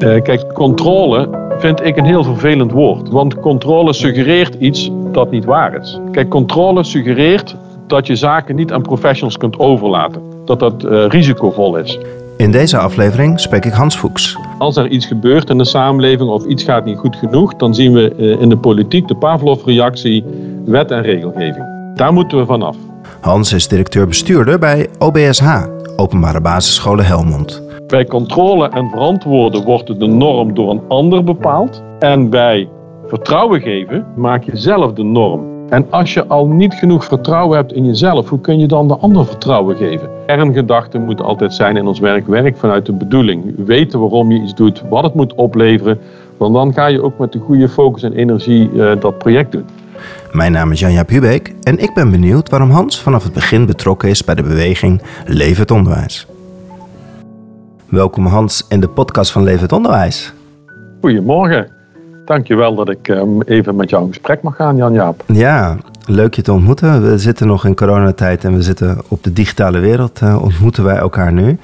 Uh, kijk, controle vind ik een heel vervelend woord. Want controle suggereert iets dat niet waar is. Kijk, controle suggereert dat je zaken niet aan professionals kunt overlaten. Dat dat uh, risicovol is. In deze aflevering spreek ik Hans Fuchs. Als er iets gebeurt in de samenleving of iets gaat niet goed genoeg, dan zien we in de politiek de Pavlov-reactie wet en regelgeving. Daar moeten we vanaf. Hans is directeur-bestuurder bij OBSH, Openbare Basisscholen Helmond. Bij controle en verantwoorden wordt de norm door een ander bepaald. En bij vertrouwen geven maak je zelf de norm. En als je al niet genoeg vertrouwen hebt in jezelf, hoe kun je dan de ander vertrouwen geven? Kerngedachte moet altijd zijn in ons werk, werk vanuit de bedoeling. Weten waarom je iets doet, wat het moet opleveren. Want dan ga je ook met de goede focus en energie uh, dat project doen. Mijn naam is Janja Hubeek en ik ben benieuwd waarom Hans vanaf het begin betrokken is bij de beweging Leven het Onderwijs. Welkom Hans in de podcast van Leven het Onderwijs. Goedemorgen. Dankjewel dat ik um, even met jou in gesprek mag gaan, Jan-Jaap. Ja, leuk je te ontmoeten. We zitten nog in coronatijd en we zitten op de digitale wereld. Uh, ontmoeten wij elkaar nu.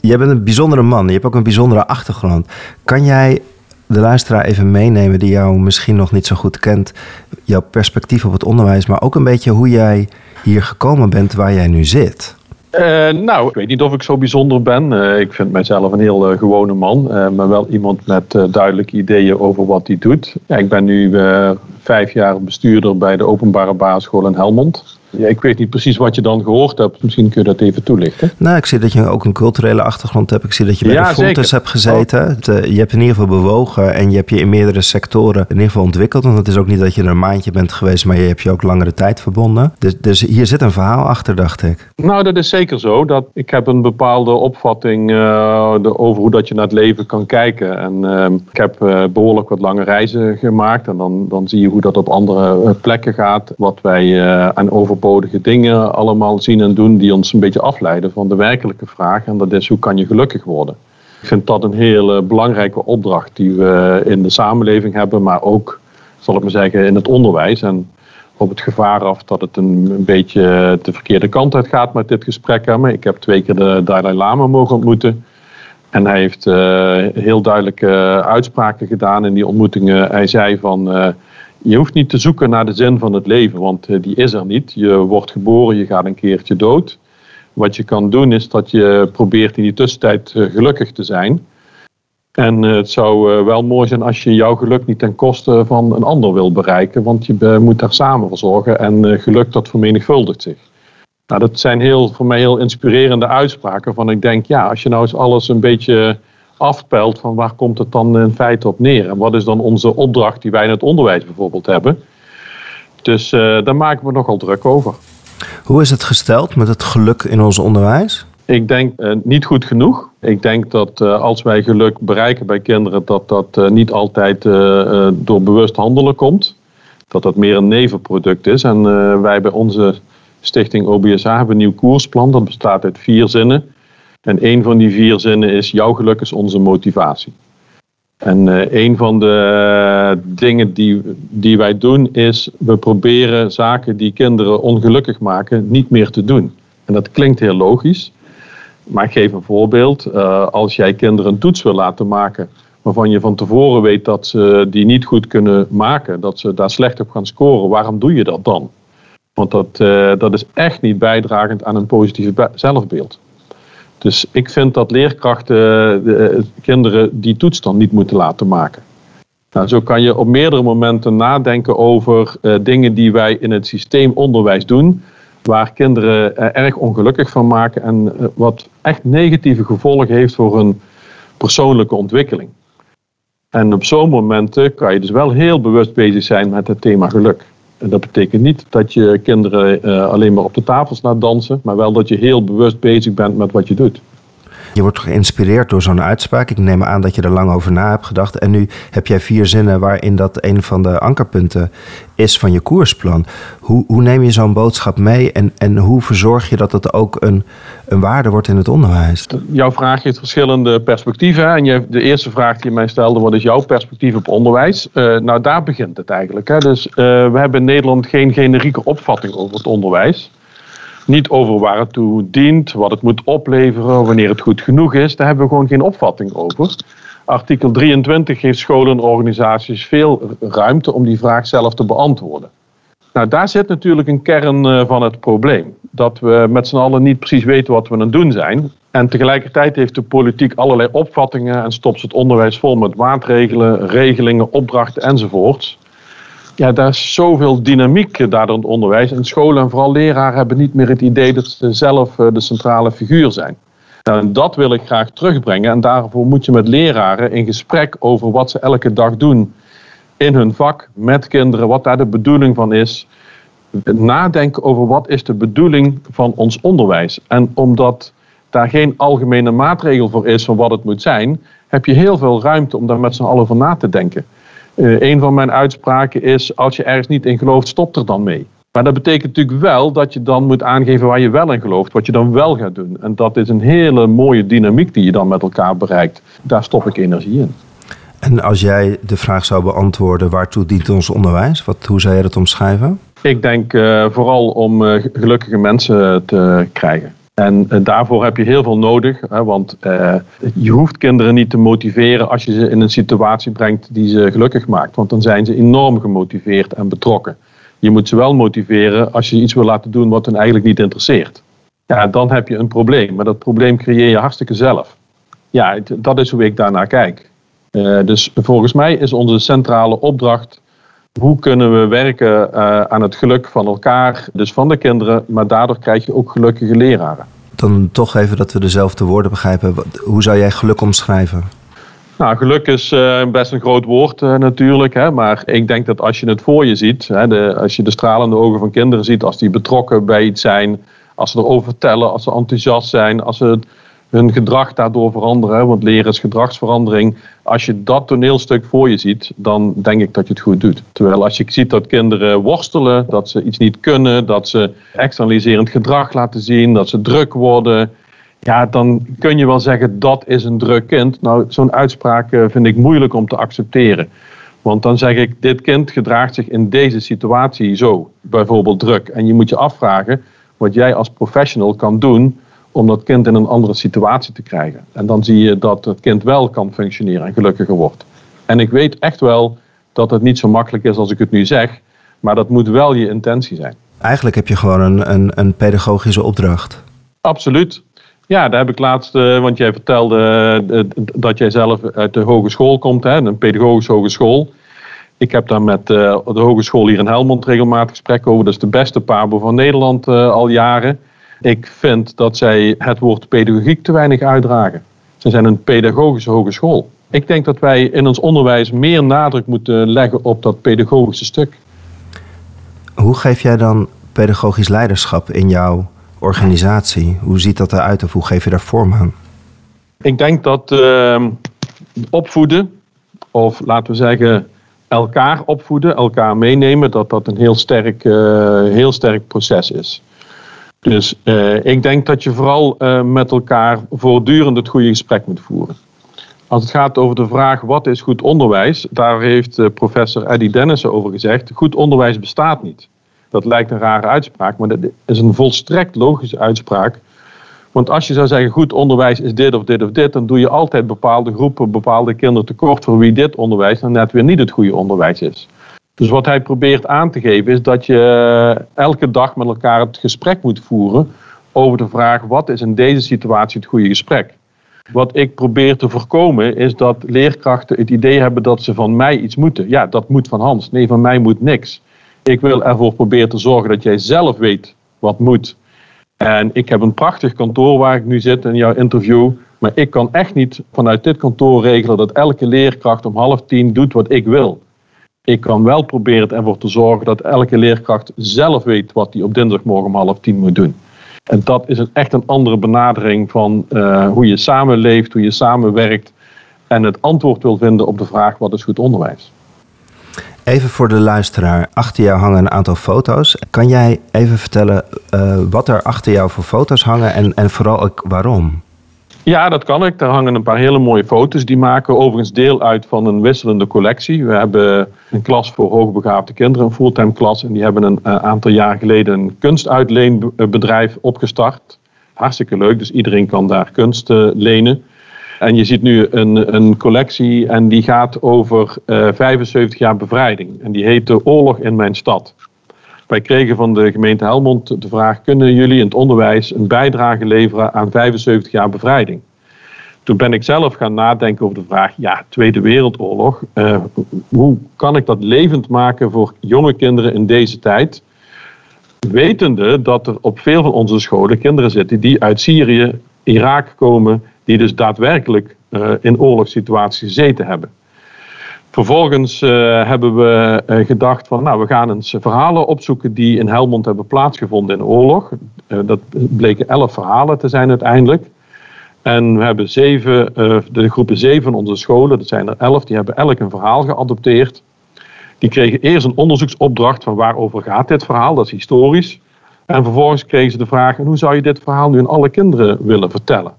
Jij bent een bijzondere man. Je hebt ook een bijzondere achtergrond. Kan jij de luisteraar even meenemen die jou misschien nog niet zo goed kent? Jouw perspectief op het onderwijs, maar ook een beetje hoe jij hier gekomen bent waar jij nu zit. Uh, nou, ik weet niet of ik zo bijzonder ben. Uh, ik vind mijzelf een heel uh, gewone man, maar wel iemand met duidelijke ideeën over wat hij doet. Ik ben nu vijf jaar bestuurder bij de openbare basisschool in Helmond. Ja, ik weet niet precies wat je dan gehoord hebt. Misschien kun je dat even toelichten. Nou, ik zie dat je ook een culturele achtergrond hebt. Ik zie dat je bij de Fontes hebt gezeten. Oh. Je hebt in ieder geval bewogen en je hebt je in meerdere sectoren in ieder geval ontwikkeld. Want het is ook niet dat je er een maandje bent geweest, maar je hebt je ook langere tijd verbonden. Dus, dus hier zit een verhaal achter, dacht ik. Nou, dat is zeker zo. Dat ik heb een bepaalde opvatting uh, over hoe dat je naar het leven kan kijken. En uh, ik heb uh, behoorlijk wat lange reizen gemaakt. En dan, dan zie je hoe dat op andere plekken gaat. Wat wij aan over overbodige dingen allemaal zien en doen die ons een beetje afleiden van de werkelijke vraag. En dat is hoe kan je gelukkig worden? Ik vind dat een hele belangrijke opdracht die we in de samenleving hebben, maar ook, zal ik maar zeggen, in het onderwijs. En op het gevaar af dat het een, beetje de verkeerde kant uit gaat met dit gesprek. Maar ik heb twee keer de Dalai Lama mogen ontmoeten. En hij heeft uh, heel duidelijke uitspraken gedaan in die ontmoetingen. Hij zei van. Uh, je hoeft niet te zoeken naar de zin van het leven, want eh, die is er niet. Je wordt geboren, je gaat een keertje dood. Wat je kan doen is dat je probeert in die tussentijd eh, gelukkig te zijn. En eh, het zou wel mooi zijn als je jouw geluk niet ten koste van een ander wil bereiken, want je moet daar samen voor zorgen en geluk dat vermenigvuldigt zich. Nou, dat zijn heel, voor mij heel inspirerende uitspraken van ik denk, ja, als je nou eens alles een beetje afpelt van waar komt het dan in feite op neer? En wat is dan onze opdracht die wij in het onderwijs bijvoorbeeld hebben? Dus uh, daar maken we nogal druk over. Hoe is het gesteld met het geluk in ons onderwijs? Ik denk uh, niet goed genoeg. Ik denk dat uh, als wij geluk bereiken bij kinderen, dat dat niet altijd door bewust handelen komt. Dat dat meer een nevenproduct is. En wij bij onze stichting OBSH hebben een nieuw koersplan. Dat bestaat uit vier zinnen. En een van die vier zinnen is: jouw geluk is onze motivatie. En uh, een van de dingen die, die wij doen is: we proberen zaken die kinderen ongelukkig maken niet meer te doen. En dat klinkt heel logisch. Maar ik geef een voorbeeld. Uh, als jij kinderen een toets wil laten maken waarvan je van tevoren weet dat ze die niet goed kunnen maken, dat ze daar slecht op gaan scoren, waarom doe je dat dan? Want dat, dat is echt niet bijdragend aan een positief zelfbeeld. Dus ik vind dat leerkrachten de eh, kinderen die toets dan niet moeten laten maken. Nou, zo kan je op meerdere momenten nadenken over uh, dingen die wij in het systeem onderwijs doen, waar kinderen erg ongelukkig van maken en wat echt negatieve gevolgen heeft voor hun persoonlijke ontwikkeling. En op zo'n momenten kan je dus wel heel bewust bezig zijn met het thema geluk. En dat betekent niet dat je kinderen uh, alleen maar op de tafels laat dansen, maar wel dat je heel bewust bezig bent met wat je doet. Je wordt geïnspireerd door zo'n uitspraak. Ik neem aan dat je er lang over na hebt gedacht. En nu heb jij vier zinnen waarin dat een van de ankerpunten is van je koersplan. Hoe, hoe neem je zo'n boodschap mee en, en hoe verzorg je dat het ook een, een waarde wordt in het onderwijs? Jouw vraag heeft verschillende perspectieven. En je, de eerste vraag die je mij stelde, wat is jouw perspectief op onderwijs? Uh, nou, daar begint het eigenlijk. Hè. Dus uh, we hebben in Nederland geen generieke opvatting over het onderwijs. Niet over waar het toe dient, wat het moet opleveren, wanneer het goed genoeg is. Daar hebben we gewoon geen opvatting over. Artikel 23 geeft scholen en organisaties veel ruimte om die vraag zelf te beantwoorden. Nou, daar zit natuurlijk een kern eh, van het probleem. Dat we met z'n allen niet precies weten wat we aan het doen zijn. En tegelijkertijd heeft de politiek allerlei opvattingen en stopt het onderwijs vol met maatregelen, regelingen, opdrachten enzovoorts. Ja, daar is zoveel dynamiek daardoor in het onderwijs. En scholen en vooral leraren hebben niet meer het idee dat ze zelf eh, de centrale figuur zijn. Nou, en dat wil ik graag terugbrengen. En daarvoor moet je met leraren in gesprek over wat ze elke dag doen in hun vak met kinderen, wat daar de bedoeling van is. Nadenken over wat is de bedoeling van ons onderwijs. En omdat daar geen algemene maatregel voor is van wat het moet zijn, heb je heel veel ruimte om daar met z'n allen over na te denken. Uh, een van mijn uitspraken is: als je ergens niet in gelooft, stop er dan mee. Maar dat betekent natuurlijk wel dat je dan moet aangeven waar je wel in gelooft, wat je dan wel gaat doen. En dat is een hele mooie dynamiek die je dan met elkaar bereikt. Daar stop ik energie in. En als jij de vraag zou beantwoorden, waartoe dient ons onderwijs? Wat, hoe zou jij dat omschrijven? Ik denk uh, vooral om uh, gelukkige mensen te krijgen. En uh, daarvoor heb je heel veel nodig, want je hoeft kinderen niet te motiveren als je ze in een situatie brengt die ze gelukkig maakt. Want dan zijn ze enorm gemotiveerd en betrokken. Je moet ze wel motiveren als je iets wil laten doen wat hen eigenlijk niet interesseert. Ja, dan heb je een probleem. Maar dat probleem creëer je hartstikke zelf. Ja, dat is hoe ik daarnaar kijk. Uh, dus volgens mij is onze centrale opdracht hoe kunnen we werken uh, aan het geluk van elkaar, dus van de kinderen, maar daardoor krijg je ook gelukkige leraren. Dan toch even dat we dezelfde woorden begrijpen. Hoe zou jij geluk omschrijven? Nou, geluk is uh, best een groot woord uh, natuurlijk. Hè, maar ik denk dat als je het voor je ziet, hè, de, als je de stralende ogen van kinderen ziet, als die betrokken bij iets zijn, als ze erover vertellen, als ze enthousiast zijn, als ze hun gedrag daardoor veranderen, want leren is gedragsverandering. Als je dat toneelstuk voor je ziet, dan denk ik dat je het goed doet. Terwijl als je ziet dat kinderen worstelen, dat ze iets niet kunnen, dat ze externaliserend gedrag laten zien, dat ze druk worden, ja, dan kun je wel zeggen dat is een druk kind. Nou, zo'n uitspraak eh, vind ik moeilijk om te accepteren. Want dan zeg ik, dit kind gedraagt zich in deze situatie zo, bijvoorbeeld druk. En je moet je afvragen wat jij als professional kan doen om dat kind in een andere situatie te krijgen. En dan zie je dat het kind wel kan functioneren en gelukkiger wordt. En ik weet echt wel dat het niet zo makkelijk is als ik het nu zeg, maar dat moet wel je intentie zijn. Eigenlijk heb je gewoon een, een, een pedagogische opdracht. Absoluut. Ja, daar heb ik laatst, uh, want jij vertelde uh, dat jij zelf uit de hogeschool komt, hè, een pedagogische hogeschool. Ik heb daar met uh, de hogeschool hier in Helmond regelmatig gesprekken over. Dat is de beste pabo van Nederland al jaren. Ik vind dat zij het woord pedagogiek te weinig uitdragen. Ze zijn een pedagogische hogeschool. Ik denk dat wij in ons onderwijs meer nadruk moeten leggen op dat pedagogische stuk. Hoe geef jij dan pedagogisch leiderschap in jouw organisatie? Hoe ziet dat eruit of hoe geef je daar vorm aan? Ik denk dat uh, opvoeden, of laten we zeggen elkaar opvoeden, elkaar meenemen, dat dat een heel sterk, uh, heel sterk proces is. Dus uh, ik denk dat je vooral uh, met elkaar voortdurend het goede gesprek moet voeren. Als het gaat over de vraag wat is goed onderwijs, daar heeft uh, professor Eddie Dennissen over gezegd: goed onderwijs bestaat niet. Dat lijkt een rare uitspraak, maar dat is een volstrekt logische uitspraak. Want als je zou zeggen goed onderwijs is dit of dit of dit, dan doe je altijd bepaalde groepen, bepaalde kinderen tekort voor wie dit onderwijs dan net weer niet het goede onderwijs is. Dus wat hij probeert aan te geven is dat je elke dag met elkaar het gesprek moet voeren over de vraag wat is in deze situatie het goede gesprek. Wat ik probeer te voorkomen is dat leerkrachten het idee hebben dat ze van mij iets moeten. Ja, dat moet van Hans. Nee, van mij moet niks. Ik wil ervoor proberen te zorgen dat jij zelf weet wat moet. En ik heb een prachtig kantoor waar ik nu zit in jouw interview. Maar ik kan echt niet vanuit dit kantoor regelen dat elke leerkracht om half tien doet wat ik wil. Ik kan wel proberen ervoor te zorgen dat elke leerkracht zelf weet wat hij op dinsdagmorgen om half tien moet doen. En dat is een, echt een andere benadering van uh, hoe je samenleeft, hoe je samenwerkt en het antwoord wil vinden op de vraag wat is goed onderwijs. Even voor de luisteraar, achter jou hangen een aantal foto's. Kan jij even vertellen uh, wat er achter jou voor foto's hangen en, en vooral ook waarom? Ja, dat kan ik. Daar hangen een paar hele mooie foto's. Die maken overigens deel uit van een wisselende collectie. We hebben een klas voor hoogbegaafde kinderen, een fulltime klas. En die hebben een uh, aantal jaar geleden een kunstuitleenbedrijf opgestart. Hartstikke leuk, dus iedereen kan daar kunst uh, lenen. En je ziet nu een, een collectie en die gaat over 75 jaar bevrijding. En die heet De Oorlog in Mijn Stad. Wij kregen van de gemeente Helmond de vraag: kunnen jullie in het onderwijs een bijdrage leveren aan 75 jaar bevrijding? Toen ben ik zelf gaan nadenken over de vraag: ja, Tweede Wereldoorlog, uh, hoe kan ik dat levend maken voor jonge kinderen in deze tijd? Wetende dat er op veel van onze scholen kinderen zitten die uit Syrië, Irak komen, die dus daadwerkelijk uh, in oorlogssituaties gezeten hebben. Vervolgens uh, hebben we uh, gedacht van, nou, we gaan eens verhalen opzoeken die in Helmond hebben plaatsgevonden in de oorlog. Uh, dat bleken elf verhalen te zijn uiteindelijk. En we hebben zeven, de groepen zeven van onze scholen, dat zijn er elf, die hebben elk een verhaal geadopteerd. Die kregen eerst een onderzoeksopdracht van waarover gaat dit verhaal, dat is historisch. En vervolgens kregen ze de vraag, hoe zou je dit verhaal nu aan alle kinderen willen vertellen?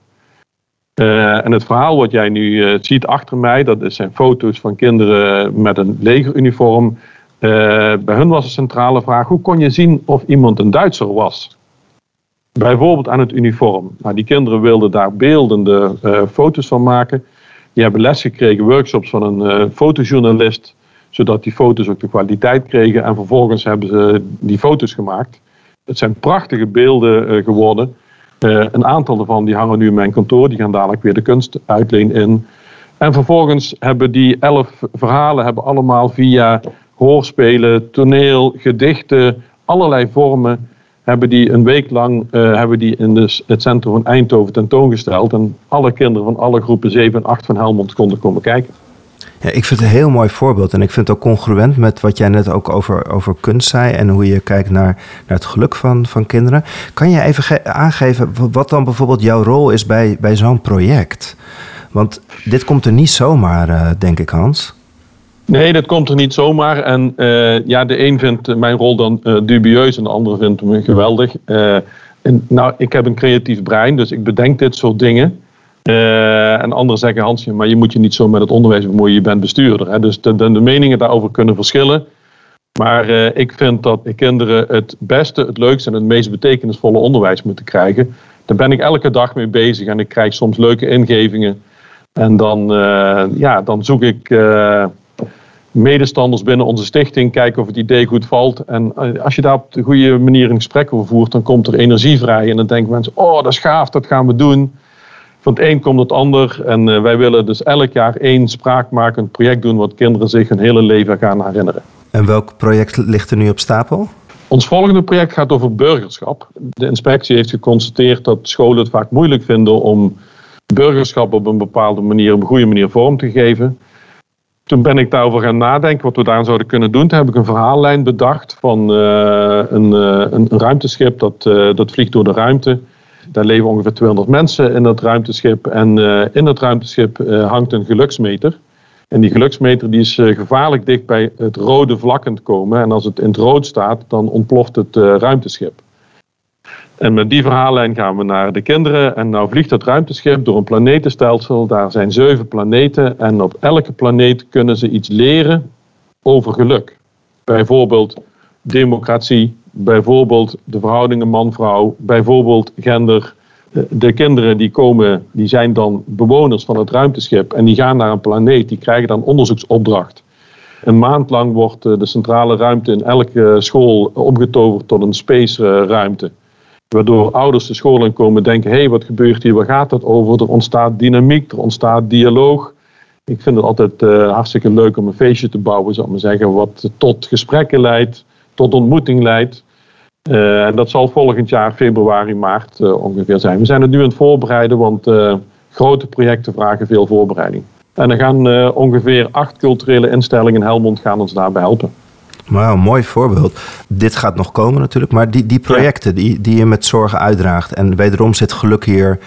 Uh, en het verhaal wat jij nu uh, ziet achter mij, dat zijn foto's van kinderen met een legeruniform. Uh, bij hun was de centrale vraag: hoe kon je zien of iemand een Duitser was? Bijvoorbeeld aan het uniform. Nou, die kinderen wilden daar beeldende foto's van maken. Die hebben les gekregen, workshops van een fotojournalist, zodat die foto's ook de kwaliteit kregen. En vervolgens hebben ze die foto's gemaakt. Het zijn prachtige beelden geworden. Uh, een aantal daarvan die hangen nu in mijn kantoor. Die gaan dadelijk weer de kunst uitleen in. En vervolgens hebben die elf verhalen hebben allemaal via hoorspelen, toneel, gedichten, allerlei vormen hebben die een week lang uh, hebben die in het centrum van Eindhoven tentoongesteld. En alle kinderen van alle groepen 7 en 8 van Helmond konden komen kijken. Ja, ik vind het een heel mooi voorbeeld. En ik vind het ook congruent met wat jij net ook over, over kunst zei. En hoe je kijkt naar, naar het geluk van, van kinderen. Kan je even aangeven wat dan bijvoorbeeld jouw rol is bij, bij zo'n project? Want dit komt er niet zomaar, uh, denk ik, Hans. Nee, dat komt er niet zomaar. En uh, ja, de een vindt mijn rol dan uh, dubieus en de andere vindt me geweldig. Nou, ik heb een creatief brein, dus ik bedenk dit soort dingen. Uh, en anderen zeggen, Hansje, maar je moet je niet zo met het onderwijs bemoeien, je bent bestuurder. Hè? Dus de, meningen daarover kunnen verschillen. Maar uh, ik vind dat kinderen het beste, het leukste en het meest betekenisvolle onderwijs moeten krijgen. Daar ben ik elke dag mee bezig en ik krijg soms leuke ingevingen. En dan, uh, ja, dan zoek ik medestanders binnen onze stichting, kijken of het idee goed valt. En als je daar op de goede manier een gesprek over voert, dan komt er energie vrij. En dan denken mensen, oh dat is gaaf, dat gaan we doen van het een komt het ander. En uh, wij willen dus elk jaar één spraakmakend project doen wat kinderen zich hun hele leven gaan herinneren. En welk project ligt er nu op stapel? Ons volgende project gaat over burgerschap. De inspectie heeft geconstateerd dat scholen het vaak moeilijk vinden om burgerschap op een bepaalde manier, op een goede manier vorm te geven. Toen ben ik daarover gaan nadenken wat we daar zouden kunnen doen. Toen heb ik een verhaallijn bedacht van uh, een, uh, een, ruimteschip dat, dat vliegt door de ruimte. Daar leven ongeveer 200 mensen in dat ruimteschip. En uh, in dat ruimteschip uh, hangt een geluksmeter. En die geluksmeter die is uh, gevaarlijk dicht bij het rode vlak aan het komen. En als het in het rood staat, dan ontploft het ruimteschip. En met die verhaallijn gaan we naar de kinderen. En nou vliegt dat ruimteschip door een planetenstelsel. Daar zijn zeven planeten. En op elke planeet kunnen ze iets leren over geluk. Bijvoorbeeld democratie, bijvoorbeeld de verhoudingen man-vrouw, bijvoorbeeld gender. De kinderen die komen, die zijn dan bewoners van het ruimteschip en die gaan naar een planeet, die krijgen dan onderzoeksopdracht. Een maand lang wordt eh, de centrale ruimte in elke school omgetoverd tot een space ruimte. Waardoor ouders de school in komen denken, hé, hey, wat gebeurt hier, waar gaat het over? Er ontstaat dynamiek, er ontstaat dialoog. Ik vind het altijd hartstikke leuk om een feestje te bouwen, zou ik maar zeggen, wat tot gesprekken leidt, tot ontmoeting leidt. Uh, en dat zal volgend jaar februari, maart uh, ongeveer zijn. We zijn het nu aan het voorbereiden, want uh, grote projecten vragen veel voorbereiding. En er gaan ongeveer acht culturele instellingen in Helmond gaan ons daarbij helpen. Wauw, mooi voorbeeld. Dit gaat nog komen natuurlijk, maar die, die projecten ja. die, die je met zorgen uitdraagt... en wederom zit geluk hier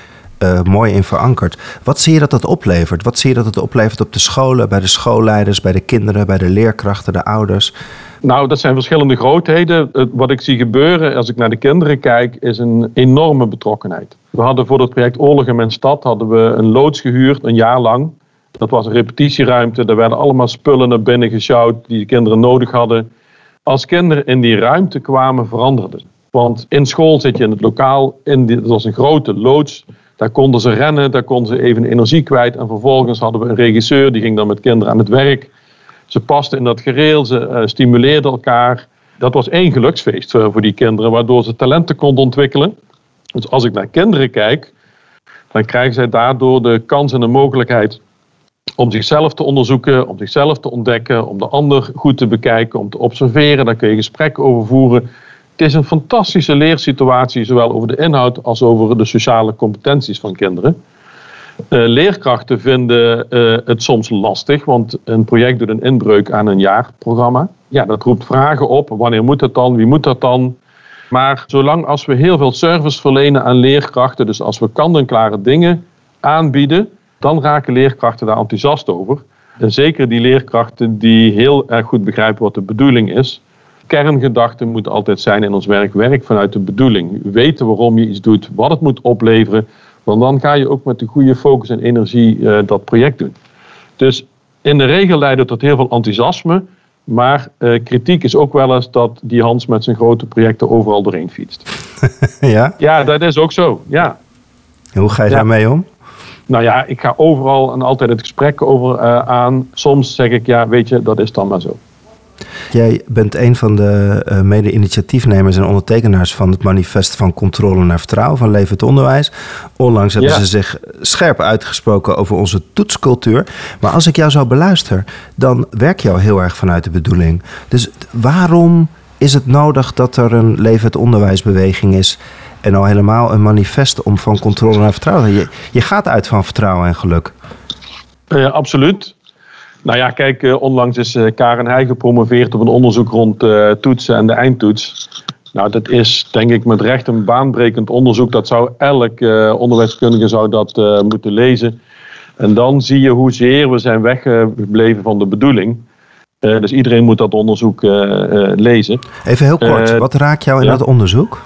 mooi in verankerd. Wat zie je dat dat oplevert? Wat zie je dat het oplevert op de scholen, bij de schoolleiders, bij de kinderen, bij de leerkrachten, de ouders? Nou, dat zijn verschillende grootheden. Wat ik zie gebeuren als ik naar de kinderen kijk, is een enorme betrokkenheid. We hadden voor het project Oorlog in mijn stad hadden we een loods gehuurd, een jaar lang. Dat was een repetitieruimte. Daar werden allemaal spullen naar binnen gesjouwd die de kinderen nodig hadden. Als kinderen in die ruimte kwamen, veranderden. Want in school zit je in het lokaal, in die, dat was een grote loods. Daar konden ze rennen, daar konden ze even energie kwijt. En vervolgens hadden we een regisseur, die ging dan met kinderen aan het werk. Ze pasten in dat gereel, ze uh, stimuleerden elkaar. Dat was één geluksfeest voor die kinderen, waardoor ze talenten konden ontwikkelen. Dus als ik naar kinderen kijk, dan krijgen zij daardoor de kans en de mogelijkheid om zichzelf te onderzoeken, om zichzelf te ontdekken, om de ander goed te bekijken, om te observeren. Daar kun je gesprekken over voeren. Het is een fantastische leersituatie, zowel over de inhoud als over de sociale competenties van kinderen. Uh, leerkrachten vinden uh, het soms lastig, want een project doet een inbreuk aan een jaarprogramma. Ja, dat roept vragen op. Wanneer moet dat dan? Wie moet dat dan? Maar zolang als we heel veel service verlenen aan leerkrachten, dus als we kant-en-klare dingen aanbieden, dan raken leerkrachten daar enthousiast over. En zeker die leerkrachten die heel erg goed begrijpen wat de bedoeling is. Kerngedachte moet altijd zijn in ons werk, werk vanuit de bedoeling. Weten waarom je iets doet, wat het moet opleveren. Want dan ga je ook met de goede focus en energie uh, dat project doen. Dus in de regel leidt het tot heel veel enthousiasme. Maar uh, kritiek is ook wel eens dat die Hans met zijn grote projecten overal doorheen fietst. ja? Ja, dat is ook zo. Ja. hoe ga je ja. daarmee om? Nou ja, ik ga overal en altijd het gesprek over uh, aan. Soms zeg ik, ja, weet je, dat is dan maar zo. Jij bent een van de uh, mede-initiatiefnemers en ondertekenaars van het manifest van controle naar vertrouwen van levend onderwijs. Onlangs hebben ja. ze zich scherp uitgesproken over onze toetscultuur. Maar als ik jou zo beluister, dan werk je al heel erg vanuit de bedoeling. Dus waarom is het nodig dat er een levend onderwijsbeweging is en al helemaal een manifest om van controle naar vertrouwen? Je, je gaat uit van vertrouwen en geluk. Ja, absoluut. Nou ja, kijk, uh, onlangs is uh, Karen Heij gepromoveerd op een onderzoek rond uh, toetsen en de eindtoets. Nou, dat is denk ik met recht een baanbrekend onderzoek. Dat zou elk onderwijskundige zou dat moeten lezen. En dan zie je hoezeer we zijn weggebleven van de bedoeling. dus iedereen moet dat onderzoek lezen. Even heel kort, wat raakt jou in ja. dat onderzoek?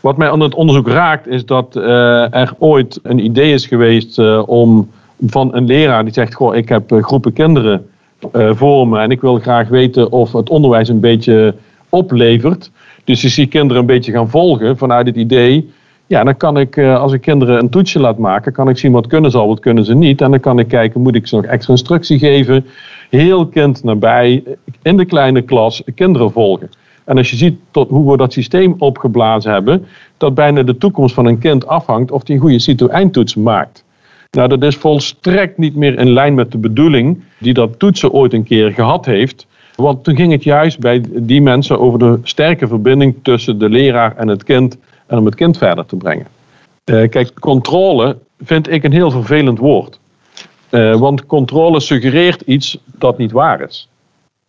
Wat mij aan het onderzoek raakt, is dat er ooit een idee is geweest om van een leraar die zegt: Goh, ik heb uh, groepen kinderen uh, voor me en ik wil graag weten of het onderwijs een beetje oplevert. Dus als die kinderen een beetje gaan volgen vanuit het idee. Ja, dan kan ik, uh, als ik kinderen een toetsje laat maken, kan ik zien wat kunnen ze al, wat kunnen ze niet. En dan kan ik kijken, moet ik ze nog extra instructie geven? Heel kind nabij, in de kleine klas, kinderen volgen. En als je ziet tot hoe we dat systeem opgeblazen hebben, dat bijna de toekomst van een kind afhangt of hij een goede CITO-eindtoets maakt. Nou, dat is volstrekt niet meer in lijn met de bedoeling die dat toetsen ooit een keer gehad heeft. Want toen ging het juist bij die mensen over de sterke verbinding tussen de leraar en het kind en om het kind verder te brengen. Uh, kijk, controle vind ik een heel vervelend woord. Uh, want controle suggereert iets dat niet waar is.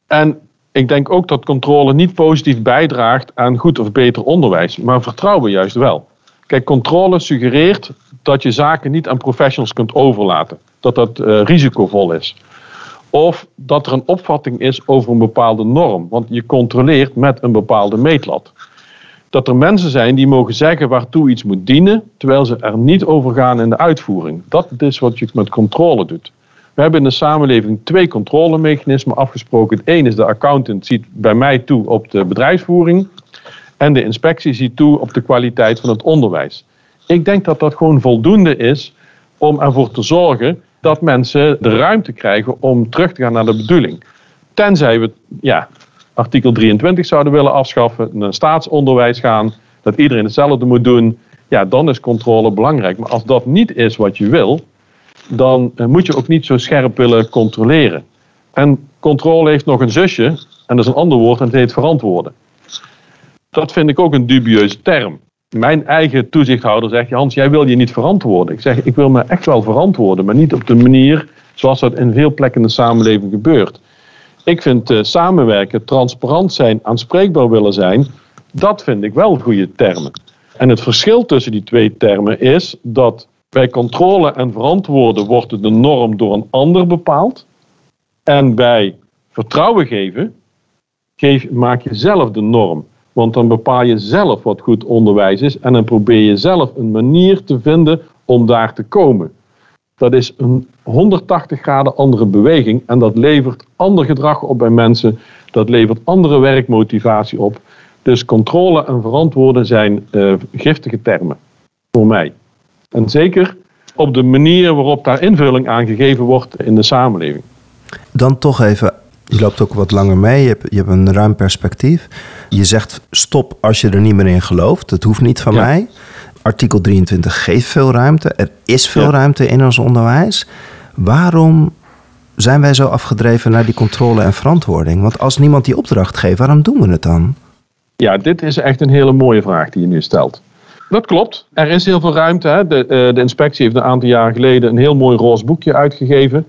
En ik denk ook dat controle niet positief bijdraagt aan goed of beter onderwijs, maar vertrouwen juist wel. Kijk, controle suggereert dat je zaken niet aan professionals kunt overlaten. Dat dat uh, risicovol is. Of dat er een opvatting is over een bepaalde norm. Want je controleert met een bepaalde meetlat. Dat er mensen zijn die mogen zeggen waartoe iets moet dienen, terwijl ze er niet over gaan in de uitvoering. Dat is wat je met controle doet. We hebben in de samenleving twee controlemechanismen afgesproken. Het ene is de accountant ziet bij mij toe op de bedrijfsvoering. En de inspectie ziet toe op de kwaliteit van het onderwijs. Ik denk dat dat gewoon voldoende is om ervoor te zorgen dat mensen de ruimte krijgen om terug te gaan naar de bedoeling. Tenzij we ja, artikel 23 zouden willen afschaffen, naar staatsonderwijs gaan, dat iedereen hetzelfde moet doen, ja, dan is controle belangrijk. Maar als dat niet is wat je wil, dan moet je ook niet zo scherp willen controleren. En controle heeft nog een zusje, en dat is een ander woord, en het heet verantwoorden. Dat vind ik ook een dubieuze term mijn eigen toezichthouder zegt, Hans, jij wil je niet verantwoorden. Ik zeg, ik wil me echt wel verantwoorden, maar niet op de manier zoals dat in veel plekken in de samenleving gebeurt. Ik vind uh, samenwerken, transparant zijn, aanspreekbaar willen zijn, dat vind ik wel goede termen. En het verschil tussen die twee termen is dat bij controle en verantwoorden wordt de norm door een ander bepaald. En bij vertrouwen geven, geef, maak je zelf de norm. Want dan bepaal je zelf wat goed onderwijs is en dan probeer je zelf een manier te vinden om daar te komen. Dat is een 180 graden andere beweging en dat levert ander gedrag op bij mensen. Dat levert andere werkmotivatie op. Dus controle en verantwoorden zijn uh, giftige termen voor mij. En zeker op de manier waarop daar invulling aan gegeven wordt in de samenleving. Dan toch even, je loopt ook wat langer mee, je hebt, je hebt een ruim perspectief. Je zegt stop als je er niet meer in gelooft. Dat hoeft niet van mij. Artikel 23 geeft veel ruimte. Er is veel ruimte in ons onderwijs. Waarom zijn wij zo afgedreven naar die controle en verantwoording? Want als niemand die opdracht geeft, waarom doen we het dan? Ja, dit is echt een hele mooie vraag die je nu stelt. Dat klopt. Er is heel veel ruimte. Hè. De, uh, de inspectie heeft een aantal jaar geleden een heel mooi roze boekje uitgegeven.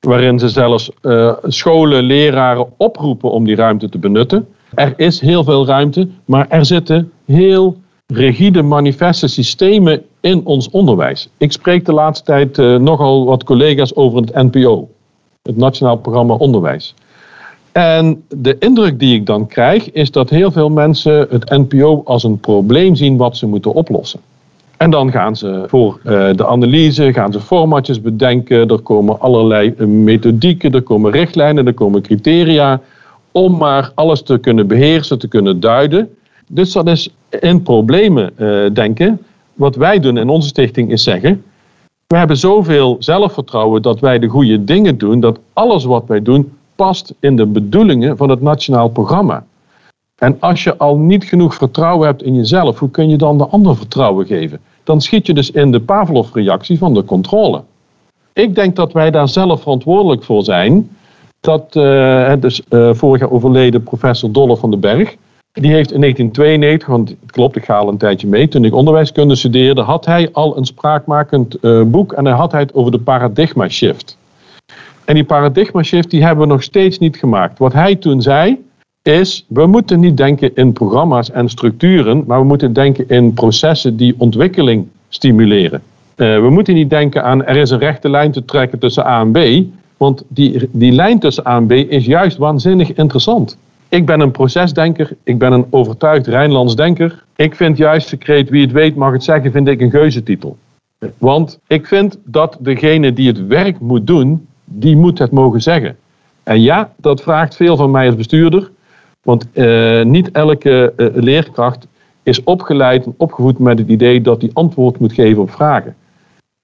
Waarin ze zelfs uh, scholen, leraren oproepen om die ruimte te benutten. Er is heel veel ruimte, maar er zitten heel rigide manifeste systemen in ons onderwijs. Ik spreek de laatste tijd uh, nogal wat collega's over het NPO, het Nationaal Programma Onderwijs. En de indruk die ik dan krijg is dat heel veel mensen het NPO als een probleem zien wat ze moeten oplossen. En dan gaan ze voor uh, de analyse, gaan ze formatjes bedenken, er komen allerlei uh, methodieken, er komen richtlijnen, er komen criteria om maar alles te kunnen beheersen, te kunnen duiden. Dus dat is in problemen uh, denken. Wat wij doen in onze stichting is zeggen, we hebben zoveel zelfvertrouwen dat wij de goede dingen doen, dat alles wat wij doen past in de bedoelingen van het nationaal programma. En als je al niet genoeg vertrouwen hebt in jezelf, hoe kun je dan de ander vertrouwen geven? Dan schiet je dus in de Pavlov-reactie van de controle. Ik denk dat wij daar zelf verantwoordelijk voor zijn. Dat uh, dus uh, vorig jaar overleden professor Dolle van den Berg, die heeft in 1992, want het klopt, ik ga al een tijdje mee, toen ik onderwijskunde studeerde, had hij al een spraakmakend uh, boek en hij had het over de paradigma shift. En die paradigma shift die hebben we nog steeds niet gemaakt. Wat hij toen zei is, we moeten niet denken in programma's en structuren, maar we moeten denken in processen die ontwikkeling stimuleren. Uh, we moeten niet denken aan er is een rechte lijn te trekken tussen A en B, want die, die lijn tussen A en B is juist waanzinnig interessant. Ik ben een procesdenker, ik ben een overtuigd Rijnlands denker. Ik vind juist de kreet wie het weet mag het zeggen, vind ik een geuzetitel. Want ik vind dat degene die het werk moet doen, die moet het mogen zeggen. En ja, dat vraagt veel van mij als bestuurder. Want uh, niet elke uh, leerkracht is opgeleid en opgevoed met het idee dat hij antwoord moet geven op vragen.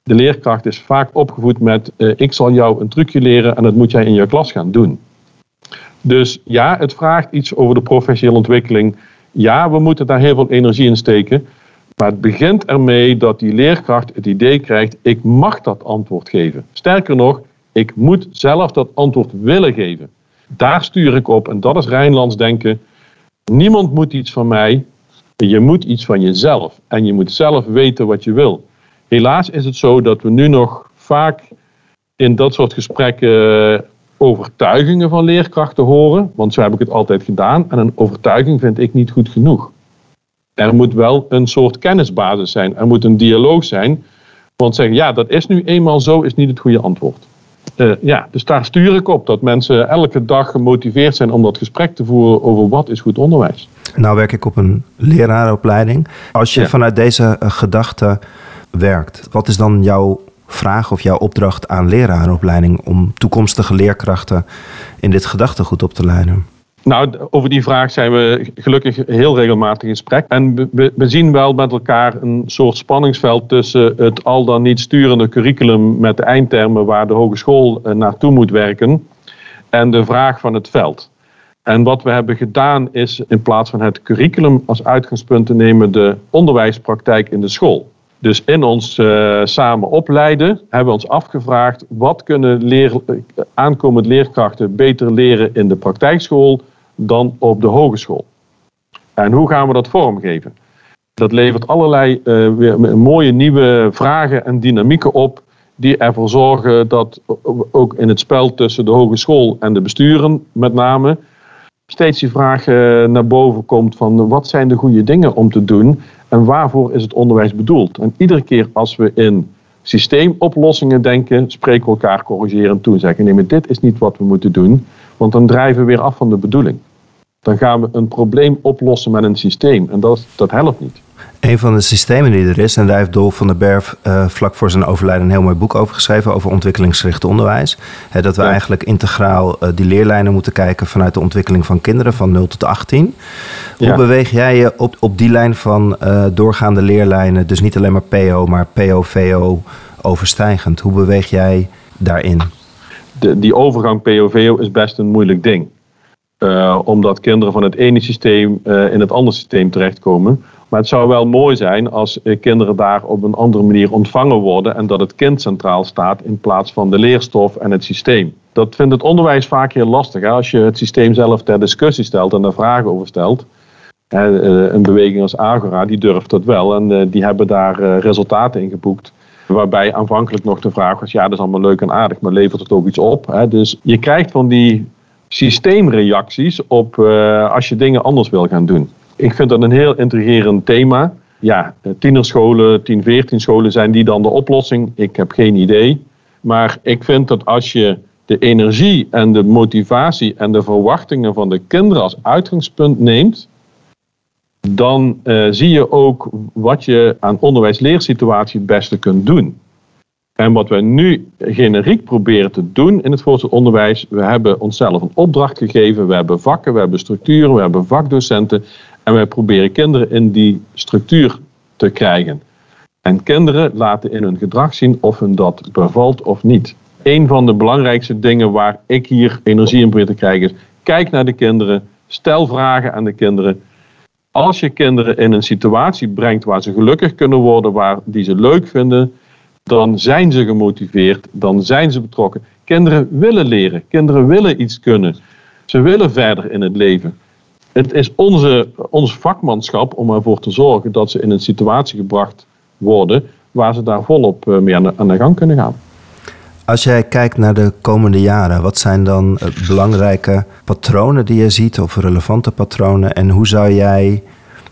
De leerkracht is vaak opgevoed met: uh, ik zal jou een trucje leren en dat moet jij in je klas gaan doen. Dus ja, het vraagt iets over de professionele ontwikkeling. Ja, we moeten daar heel veel energie in steken. Maar het begint ermee dat die leerkracht het idee krijgt: ik mag dat antwoord geven. Sterker nog, ik moet zelf dat antwoord willen geven. Daar stuur ik op en dat is Rijnlands denken. Niemand moet iets van mij. Je moet iets van jezelf. En je moet zelf weten wat je wil. Helaas is het zo dat we nu nog vaak in dat soort gesprekken overtuigingen van leerkrachten horen. Want zo heb ik het altijd gedaan. En een overtuiging vind ik niet goed genoeg. Er moet wel een soort kennisbasis zijn. Er moet een dialoog zijn. Want zeggen, ja, dat is nu eenmaal zo, is niet het goede antwoord. Uh, ja, dus daar stuur ik op dat mensen elke dag gemotiveerd zijn om dat gesprek te voeren over wat is goed onderwijs. Nou werk ik op een leraaropleiding. Als je ja. vanuit deze gedachte werkt, wat is dan jouw vraag of jouw opdracht aan leraaropleiding om toekomstige leerkrachten in dit gedachtegoed op te leiden? Nou, over die vraag zijn we gelukkig heel regelmatig in gesprek. En we, zien wel met elkaar een soort spanningsveld tussen het al dan niet sturende curriculum met de eindtermen waar de hogeschool naartoe moet werken en de vraag van het veld. En wat we hebben gedaan is in plaats van het curriculum als uitgangspunt te nemen de onderwijspraktijk in de school. Dus in ons uh, samen opleiden hebben we ons afgevraagd wat kunnen leer, aankomend leerkrachten beter leren in de praktijkschool dan op de hogeschool. En hoe gaan we dat vormgeven? Dat levert allerlei uh, weer mooie nieuwe vragen en dynamieken op die ervoor zorgen dat ook in het spel tussen de hogeschool en de besturen met name steeds die vraag uh, naar boven komt van wat zijn de goede dingen om te doen en waarvoor is het onderwijs bedoeld. En iedere keer als we in systeemoplossingen denken, spreken elkaar corrigerend toe en zeggen nee, maar dit is niet wat we moeten doen, want dan drijven we weer af van de bedoeling. Dan gaan we een probleem oplossen met een systeem en dat, dat helpt niet. Een van de systemen die er is, en daar heeft Dolf van der Berf uh, vlak voor zijn overlijden een heel mooi boek over geschreven, over ontwikkelingsgericht onderwijs. dat we eigenlijk integraal uh, die leerlijnen moeten kijken vanuit de ontwikkeling van kinderen van 0 tot 18. Hoe beweeg jij je op, op die lijn van uh, doorgaande leerlijnen, dus niet alleen maar PO, maar PO, VO overstijgend? Hoe beweeg jij daarin? De, die overgang PO-VO is best een moeilijk ding. omdat kinderen van het ene systeem in het andere systeem terechtkomen. Maar het zou wel mooi zijn als eh, kinderen daar op een andere manier ontvangen worden en dat het kind centraal staat in plaats van de leerstof en het systeem. Dat vindt het onderwijs vaak heel lastig. Hè? Als je het systeem zelf ter discussie stelt en daar vragen over stelt. Eh, een beweging als Agora, die durft dat wel en eh, die hebben daar resultaten in geboekt. Waarbij aanvankelijk nog de vraag was, ja dat is allemaal leuk en aardig, maar levert het ook iets op? Hè? Dus je krijgt van die systeemreacties op als je dingen anders wil gaan doen. Ik vind dat een heel intrigerend thema. Ja, tienerscholen, 10, 14 scholen, zijn die dan de oplossing? Ik heb geen idee. Maar ik vind dat als je de energie en de motivatie en de verwachtingen van de kinderen als uitgangspunt neemt, dan uh, zie je ook wat je aan onderwijs-leersituatie het beste kunt doen. En wat wij nu generiek proberen te doen in het voortgezet onderwijs, we hebben onszelf een opdracht gegeven, we hebben vakken, we hebben structuren, we hebben vakdocenten en wij proberen kinderen in die structuur te krijgen. En kinderen laten in hun gedrag zien of hun dat bevalt of niet. Een van de belangrijkste dingen waar ik hier energie in probeer te krijgen is: kijk naar de kinderen, stel vragen aan de kinderen. Als je kinderen in een situatie brengt waar ze gelukkig kunnen worden, waar die ze leuk vinden, dan zijn ze gemotiveerd, dan zijn ze betrokken. Kinderen willen leren, kinderen willen iets kunnen. Ze willen verder in het leven het is onze, ons vakmanschap om ervoor te zorgen dat ze in een situatie gebracht worden waar ze daar volop eh, mee aan de, aan de gang kunnen gaan. Als jij kijkt naar de komende jaren, wat zijn dan eh, belangrijke patronen die je ziet of relevante patronen en hoe zou jij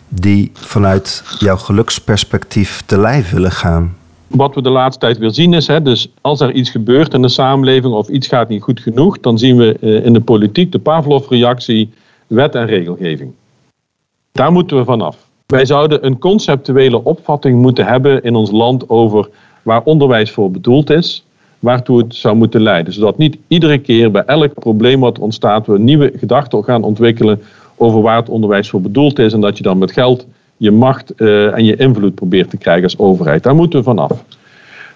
die vanuit jouw geluksperspectief te lijf willen gaan? Wat we de laatste tijd weer zien is, hè, dus als er iets gebeurt in de samenleving of iets gaat niet goed genoeg, dan zien we eh, in de politiek de Pavlov-reactie wet en regelgeving. Daar moeten we vanaf. Wij zouden een conceptuele opvatting moeten hebben in ons land over waar onderwijs voor bedoeld is, waartoe het zou moeten leiden. Zodat niet iedere keer bij elk probleem wat ontstaat, we nieuwe gedachten gaan ontwikkelen over waar het onderwijs voor bedoeld is en dat je dan met geld je macht uh, en je invloed probeert te krijgen als overheid. Daar moeten we vanaf.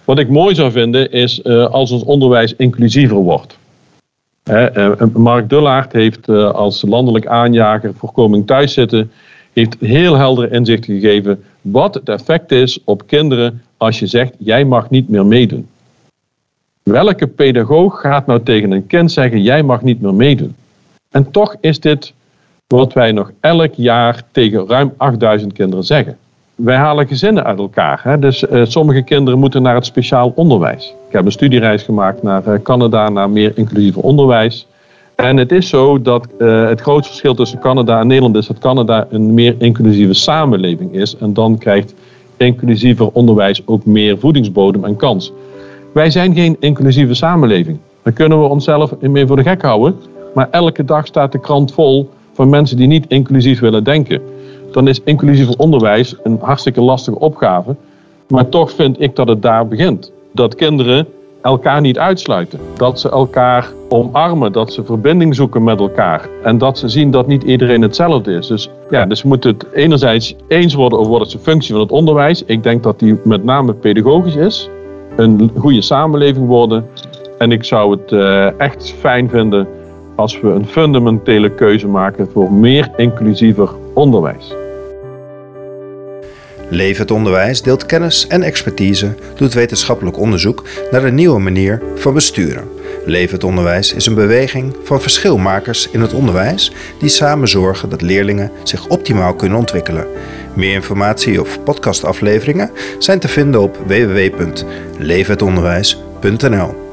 Wat ik mooi zou vinden is uh, als ons onderwijs inclusiever wordt. Eh, Mark Dullaert heeft eh, als landelijk aanjager voorkoming thuiszitten, heeft heel helder inzicht gegeven wat het effect is op kinderen als je zegt jij mag niet meer meedoen. Welke pedagoog gaat nou tegen een kind zeggen jij mag niet meer meedoen? En toch is dit wat wij nog elk jaar tegen ruim 8000 kinderen zeggen wij halen gezinnen uit elkaar. Hè? Dus uh, sommige kinderen moeten naar het speciaal onderwijs. Ik heb een studiereis gemaakt naar uh, Canada, naar meer inclusief onderwijs. En het is zo dat uh, het grootste verschil tussen Canada en Nederland is dat Canada een meer inclusieve samenleving is. En dan krijgt inclusiever onderwijs ook meer voedingsbodem en kans. Wij zijn geen inclusieve samenleving. Dan kunnen we onszelf meer voor de gek houden. Maar elke dag staat de krant vol van mensen die niet inclusief willen denken dan is inclusief onderwijs een hartstikke lastige opgave. Maar toch vind ik dat het daar begint. Dat kinderen elkaar niet uitsluiten. Dat ze elkaar omarmen, dat ze verbinding zoeken met elkaar. En dat ze zien dat niet iedereen hetzelfde is. Dus, ja, dus we moeten het enerzijds eens worden over wat is de functie van het onderwijs. Ik denk dat die met name pedagogisch is. Een goede samenleving worden. En ik zou het uh, echt fijn vinden als we een fundamentele keuze maken voor meer inclusiever onderwijs. Leef het onderwijs deelt kennis en expertise, doet wetenschappelijk onderzoek naar een nieuwe manier van besturen. Leef het onderwijs is een beweging van verschilmakers in het onderwijs die samen zorgen dat leerlingen zich optimaal kunnen ontwikkelen. Meer informatie of podcastafleveringen zijn te vinden op www.leefhetonderwijs.nl.